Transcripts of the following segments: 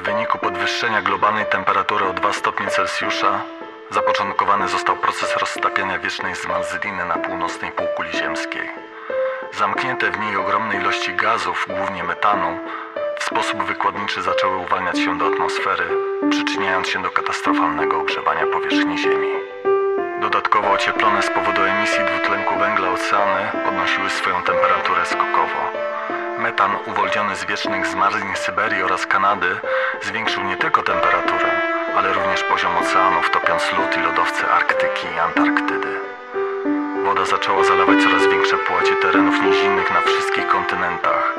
W wyniku podwyższenia globalnej temperatury o 2 stopnie Celsjusza zapoczątkowany został proces roztapiania wiecznej zmarzliny na północnej półkuli ziemskiej. Zamknięte w niej ogromne ilości gazów, głównie metanu, w sposób wykładniczy zaczęły uwalniać się do atmosfery, przyczyniając się do katastrofalnego ogrzewania powierzchni Ziemi. Dodatkowo ocieplone z powodu emisji dwutlenku węgla oceany podnosiły swoją temperaturę skokowo. Metan uwolniony z wiecznych zmarzlin Syberii oraz Kanady zwiększył nie tylko temperaturę, ale również poziom oceanów, topiąc lód i lodowce Arktyki i Antarktydy. Woda zaczęła zalewać coraz większe połacie terenów nizinnych na wszystkich kontynentach.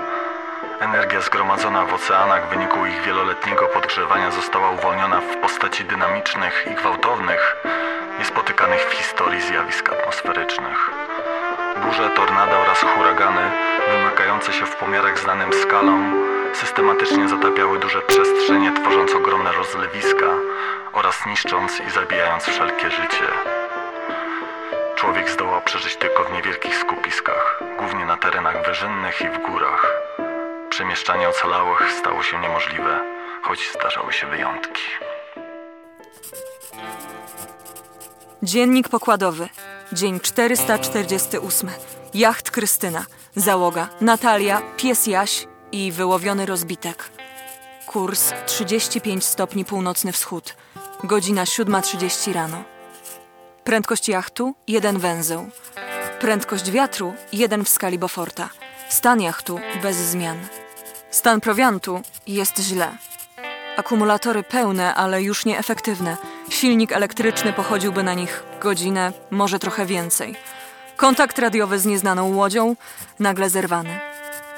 Energia zgromadzona w oceanach w wyniku ich wieloletniego podgrzewania została uwolniona w postaci dynamicznych i gwałtownych, niespotykanych w historii zjawisk atmosferycznych. Burze, tornada oraz huragany, wymykające się w pomiarach znanym skalą, systematycznie zatapiały duże przestrzenie, tworząc ogromne rozlewiska oraz niszcząc i zabijając wszelkie życie. Człowiek zdołał przeżyć tylko w niewielkich skupiskach, głównie na terenach wyżynnych i w górach. Przemieszczanie ocalałych stało się niemożliwe, choć zdarzały się wyjątki. Dziennik pokładowy. Dzień 448. Jacht Krystyna. Załoga Natalia, pies Jaś i wyłowiony rozbitek. Kurs 35 stopni północny wschód. Godzina 7.30 rano. Prędkość jachtu 1 węzeł. Prędkość wiatru 1 w skali. Stan jachtu bez zmian. Stan prowiantu jest źle. Akumulatory pełne, ale już nieefektywne. Silnik elektryczny pochodziłby na nich godzinę, może trochę więcej. Kontakt radiowy z nieznaną łodzią nagle zerwany.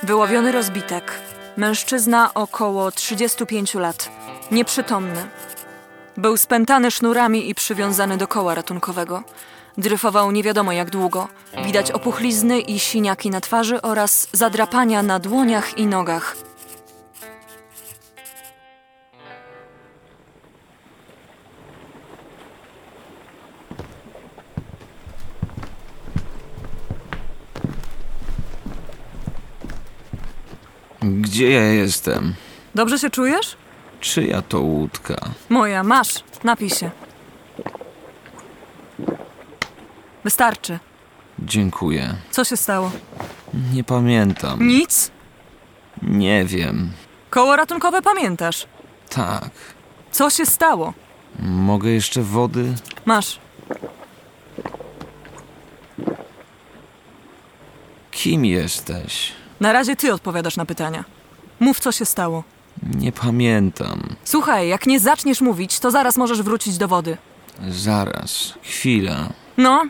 Wyłowiony rozbitek. Mężczyzna około 35 lat. Nieprzytomny. Był spętany sznurami i przywiązany do koła ratunkowego. Dryfował nie wiadomo jak długo. Widać opuchlizny i siniaki na twarzy oraz zadrapania na dłoniach i nogach. Gdzie ja jestem? Dobrze się czujesz? Czyja to łódka? Moja, masz. Napij się. Wystarczy. Dziękuję. Co się stało? Nie pamiętam. Nic? Nie wiem. Koło ratunkowe pamiętasz. Tak. Co się stało? Mogę jeszcze wody? Masz. Kim jesteś? Na razie ty odpowiadasz na pytania. Mów, co się stało. Nie pamiętam. Słuchaj, jak nie zaczniesz mówić, to zaraz możesz wrócić do wody. Zaraz. Chwila. No,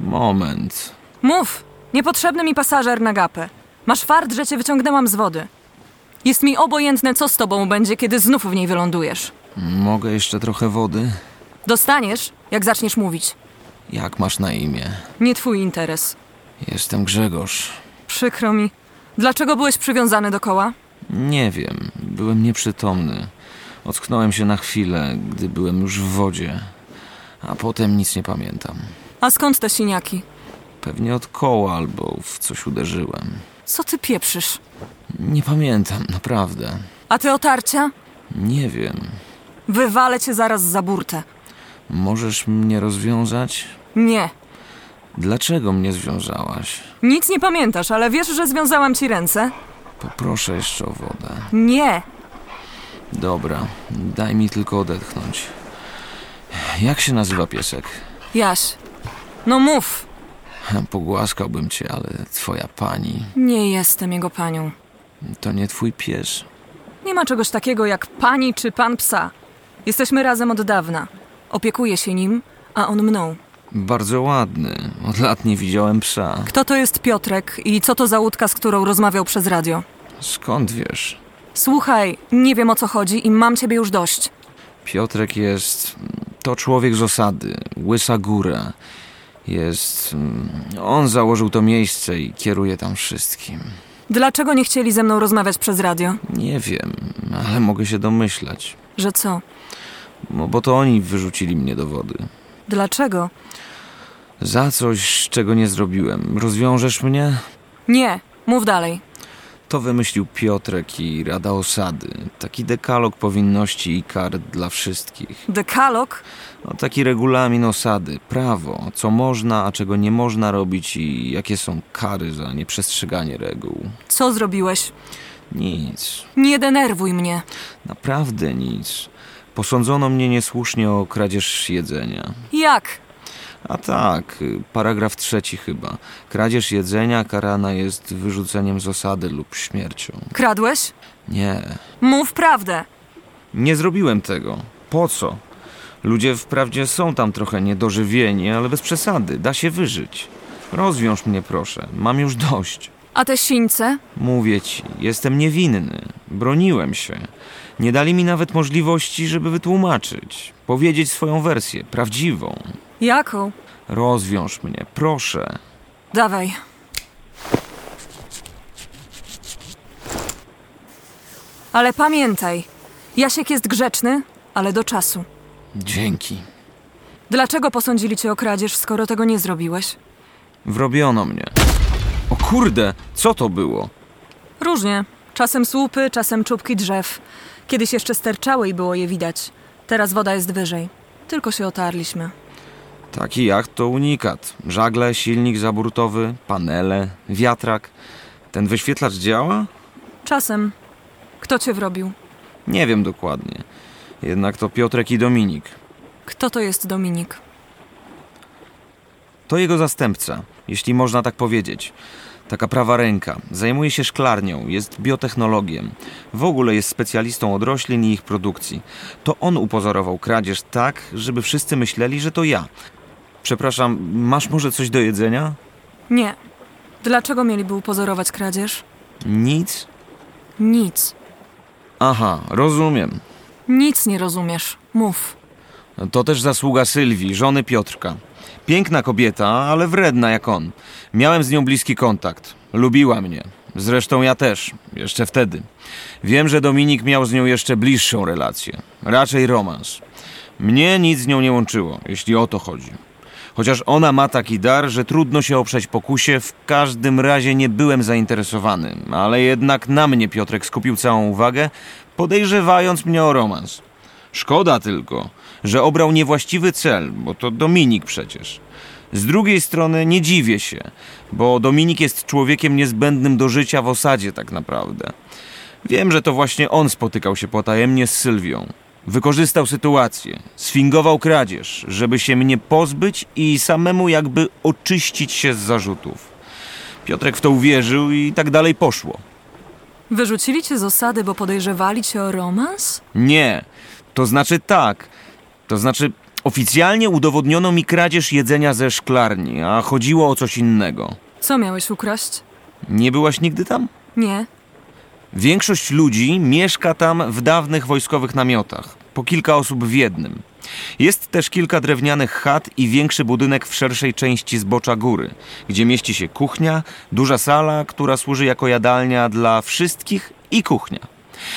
Moment. mów. Niepotrzebny mi pasażer na gapę. Masz fart, że cię wyciągnęłam z wody. Jest mi obojętne, co z tobą będzie, kiedy znów w niej wylądujesz. Mogę jeszcze trochę wody? Dostaniesz, jak zaczniesz mówić. Jak masz na imię? Nie twój interes. Jestem Grzegorz. Przykro mi. Dlaczego byłeś przywiązany do koła? Nie wiem. Byłem nieprzytomny. Ocknąłem się na chwilę, gdy byłem już w wodzie. A potem nic nie pamiętam. A skąd te siniaki? Pewnie od koła albo w coś uderzyłem. Co ty pieprzysz? Nie pamiętam, naprawdę. A te otarcia? Nie wiem. Wywalę cię zaraz za burtę. Możesz mnie rozwiązać? Nie. Dlaczego mnie związałaś? Nic nie pamiętasz, ale wiesz, że związałam ci ręce? Poproszę jeszcze o wodę. Nie. Dobra, daj mi tylko odetchnąć. Jak się nazywa piesek? Jaś. No mów. Pogłaskałbym cię, ale twoja pani Nie jestem jego panią. to nie twój pies. Nie ma czegoś takiego jak pani czy pan psa. Jesteśmy razem od dawna. Opiekuję się nim, a on mną. Bardzo ładny. Od lat nie widziałem psa. Kto to jest Piotrek i co to za łódka, z którą rozmawiał przez radio? Skąd wiesz? Słuchaj, nie wiem o co chodzi i mam ciebie już dość. Piotrek jest. To człowiek z osady, Łysa Góra. Jest. On założył to miejsce i kieruje tam wszystkim. Dlaczego nie chcieli ze mną rozmawiać przez radio? Nie wiem, ale mogę się domyślać. Że co? No bo to oni wyrzucili mnie do wody. Dlaczego? Za coś, czego nie zrobiłem. Rozwiążesz mnie? Nie, mów dalej. To wymyślił Piotrek i Rada Osady. Taki dekalog powinności i kar dla wszystkich. Dekalog? No, taki regulamin osady, prawo, co można, a czego nie można robić i jakie są kary za nieprzestrzeganie reguł. Co zrobiłeś? Nic, Nie denerwuj mnie. naprawdę nic. Posądzono mnie niesłusznie o kradzież jedzenia. Jak? A tak, y, paragraf trzeci chyba. Kradzież jedzenia karana jest wyrzuceniem z osady lub śmiercią. Kradłeś? Nie, Mów prawdę. nie zrobiłem tego. Po co? Ludzie wprawdzie są tam trochę niedożywieni, ale bez przesady, da się wyżyć. Rozwiąż mnie proszę, mam już dość. A te sińce? Mówię ci, jestem niewinny. Broniłem się. Nie dali mi nawet możliwości, żeby wytłumaczyć, powiedzieć swoją wersję, prawdziwą. Jaką? Rozwiąż mnie, proszę. Dawaj. Ale pamiętaj, Jasiek jest grzeczny, ale do czasu. Dzięki. Dlaczego posądzili cię o kradzież, skoro tego nie zrobiłeś? Wrobiono mnie. O kurde, co to było? Różnie. Czasem słupy, czasem czubki drzew. Kiedyś jeszcze sterczały i było je widać. Teraz woda jest wyżej. Tylko się otarliśmy. Taki jacht to unikat. Żagle, silnik zaburtowy, panele, wiatrak. Ten wyświetlacz działa? Czasem. Kto cię wrobił? Nie wiem dokładnie. Jednak to Piotrek i Dominik. Kto to jest Dominik? To jego zastępca, jeśli można tak powiedzieć. Taka prawa ręka. Zajmuje się szklarnią, jest biotechnologiem. W ogóle jest specjalistą od roślin i ich produkcji. To on upozorował kradzież tak, żeby wszyscy myśleli, że to ja. Przepraszam, masz może coś do jedzenia? Nie. Dlaczego mieliby upozorować kradzież? Nic? Nic. Aha, rozumiem. Nic nie rozumiesz. Mów. To też zasługa Sylwii, żony Piotrka. Piękna kobieta, ale wredna jak on. Miałem z nią bliski kontakt. Lubiła mnie. Zresztą ja też, jeszcze wtedy. Wiem, że Dominik miał z nią jeszcze bliższą relację. Raczej romans. Mnie nic z nią nie łączyło, jeśli o to chodzi. Chociaż ona ma taki dar, że trudno się oprzeć pokusie, w każdym razie nie byłem zainteresowany, ale jednak na mnie Piotrek skupił całą uwagę, podejrzewając mnie o romans. Szkoda tylko, że obrał niewłaściwy cel, bo to Dominik przecież. Z drugiej strony nie dziwię się, bo Dominik jest człowiekiem niezbędnym do życia w osadzie tak naprawdę. Wiem, że to właśnie on spotykał się potajemnie z Sylwią. Wykorzystał sytuację, sfingował kradzież, żeby się mnie pozbyć i samemu jakby oczyścić się z zarzutów. Piotrek w to uwierzył i tak dalej poszło. Wyrzucili cię z osady, bo podejrzewali cię o romans? Nie, to znaczy tak. To znaczy oficjalnie udowodniono mi kradzież jedzenia ze szklarni, a chodziło o coś innego. Co miałeś ukraść? Nie byłaś nigdy tam? Nie. Większość ludzi mieszka tam w dawnych wojskowych namiotach, po kilka osób w jednym. Jest też kilka drewnianych chat i większy budynek w szerszej części zbocza góry, gdzie mieści się kuchnia, duża sala, która służy jako jadalnia dla wszystkich i kuchnia.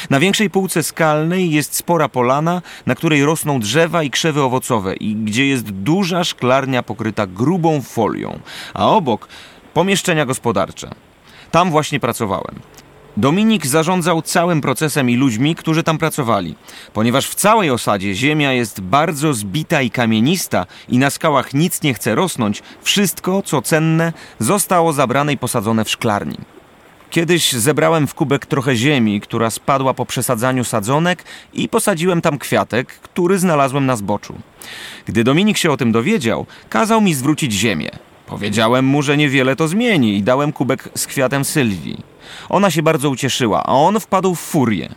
Na większej półce skalnej jest spora polana, na której rosną drzewa i krzewy owocowe i gdzie jest duża szklarnia pokryta grubą folią, a obok pomieszczenia gospodarcze. Tam właśnie pracowałem. Dominik zarządzał całym procesem i ludźmi, którzy tam pracowali. Ponieważ w całej osadzie ziemia jest bardzo zbita i kamienista i na skałach nic nie chce rosnąć, wszystko, co cenne, zostało zabrane i posadzone w szklarni. Kiedyś zebrałem w kubek trochę ziemi, która spadła po przesadzaniu sadzonek i posadziłem tam kwiatek, który znalazłem na zboczu. Gdy Dominik się o tym dowiedział, kazał mi zwrócić ziemię. Powiedziałem mu, że niewiele to zmieni i dałem kubek z kwiatem Sylwii. Ona się bardzo ucieszyła, a on wpadł w furię.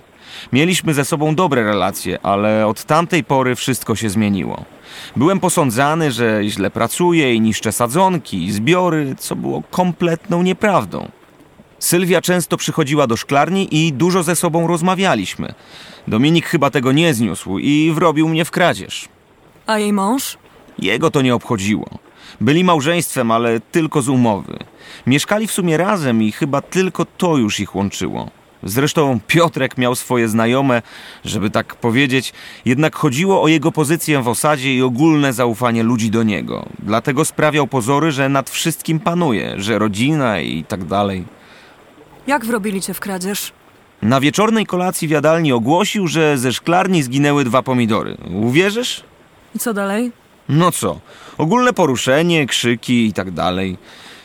Mieliśmy ze sobą dobre relacje, ale od tamtej pory wszystko się zmieniło. Byłem posądzany, że źle pracuję i niszczę sadzonki i zbiory, co było kompletną nieprawdą. Sylwia często przychodziła do szklarni i dużo ze sobą rozmawialiśmy. Dominik chyba tego nie zniósł i wrobił mnie w kradzież. A jej mąż? Jego to nie obchodziło. Byli małżeństwem, ale tylko z umowy. Mieszkali w sumie razem i chyba tylko to już ich łączyło. Zresztą Piotrek miał swoje znajome, żeby tak powiedzieć, jednak chodziło o jego pozycję w osadzie i ogólne zaufanie ludzi do niego. Dlatego sprawiał pozory, że nad wszystkim panuje, że rodzina i tak dalej. Jak wrobili cię w kradzież? Na wieczornej kolacji w jadalni ogłosił, że ze szklarni zginęły dwa pomidory. Uwierzysz? I co dalej? No co? Ogólne poruszenie, krzyki i tak dalej.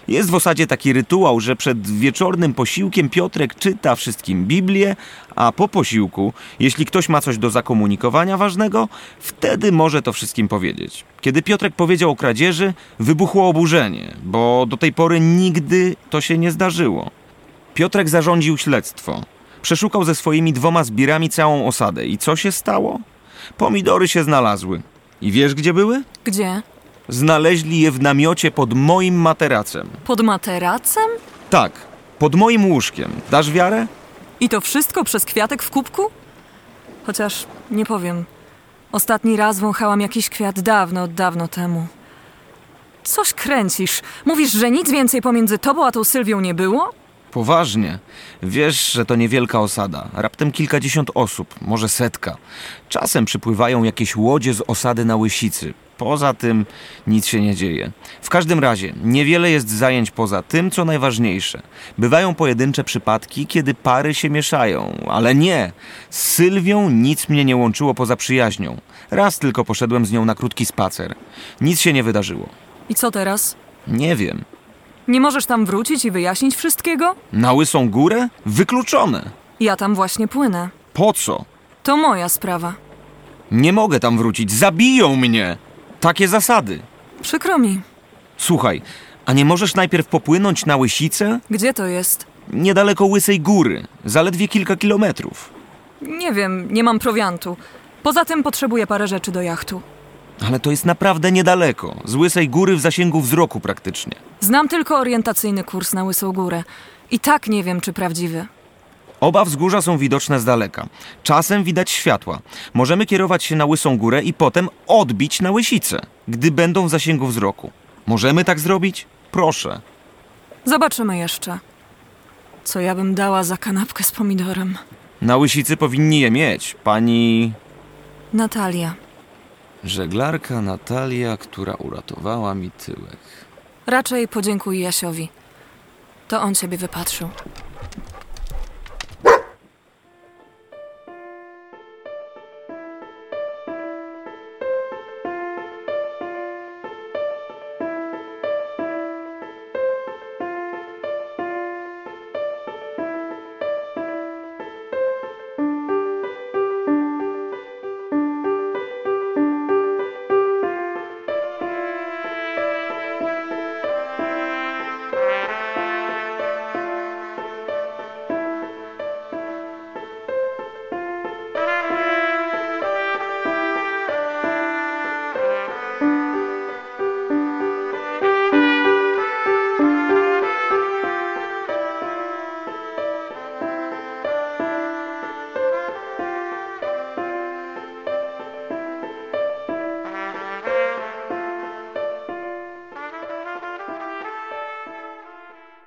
Jest w osadzie taki rytuał, że przed wieczornym posiłkiem Piotrek czyta wszystkim Biblię, a po posiłku, jeśli ktoś ma coś do zakomunikowania ważnego, wtedy może to wszystkim powiedzieć. Kiedy Piotrek powiedział o kradzieży, wybuchło oburzenie, bo do tej pory nigdy to się nie zdarzyło. Piotrek zarządził śledztwo. Przeszukał ze swoimi dwoma zbirami całą osadę. I co się stało? Pomidory się znalazły. I wiesz, gdzie były? Gdzie? Znaleźli je w namiocie pod moim materacem. Pod materacem? Tak, pod moim łóżkiem. Dasz wiarę? I to wszystko przez kwiatek w kubku? Chociaż nie powiem. Ostatni raz wąchałam jakiś kwiat dawno, dawno temu. Coś kręcisz. Mówisz, że nic więcej pomiędzy tobą a tą Sylwią nie było? Poważnie. Wiesz, że to niewielka osada. Raptem kilkadziesiąt osób, może setka. Czasem przypływają jakieś łodzie z osady na Łysicy. Poza tym nic się nie dzieje. W każdym razie, niewiele jest zajęć poza tym, co najważniejsze. Bywają pojedyncze przypadki, kiedy pary się mieszają, ale nie. Z Sylwią nic mnie nie łączyło poza przyjaźnią. Raz tylko poszedłem z nią na krótki spacer. Nic się nie wydarzyło. I co teraz? Nie wiem. Nie możesz tam wrócić i wyjaśnić wszystkiego? Na Łysą Górę? Wykluczone. Ja tam właśnie płynę. Po co? To moja sprawa. Nie mogę tam wrócić, zabiją mnie! Takie zasady. Przykro mi. Słuchaj, a nie możesz najpierw popłynąć na Łysicę? Gdzie to jest? Niedaleko Łysej Góry, zaledwie kilka kilometrów. Nie wiem, nie mam prowiantu. Poza tym potrzebuję parę rzeczy do jachtu. Ale to jest naprawdę niedaleko, z Łysej Góry w zasięgu wzroku praktycznie. Znam tylko orientacyjny kurs na Łysą Górę. I tak nie wiem, czy prawdziwy. Oba wzgórza są widoczne z daleka. Czasem widać światła. Możemy kierować się na Łysą Górę i potem odbić na Łysicę, gdy będą w zasięgu wzroku. Możemy tak zrobić? Proszę. Zobaczymy jeszcze. Co ja bym dała za kanapkę z pomidorem? Na Łysicy powinni je mieć. Pani... Natalia. Żeglarka Natalia, która uratowała mi tyłek. Raczej podziękuj Jasiowi. To on ciebie wypatrzył.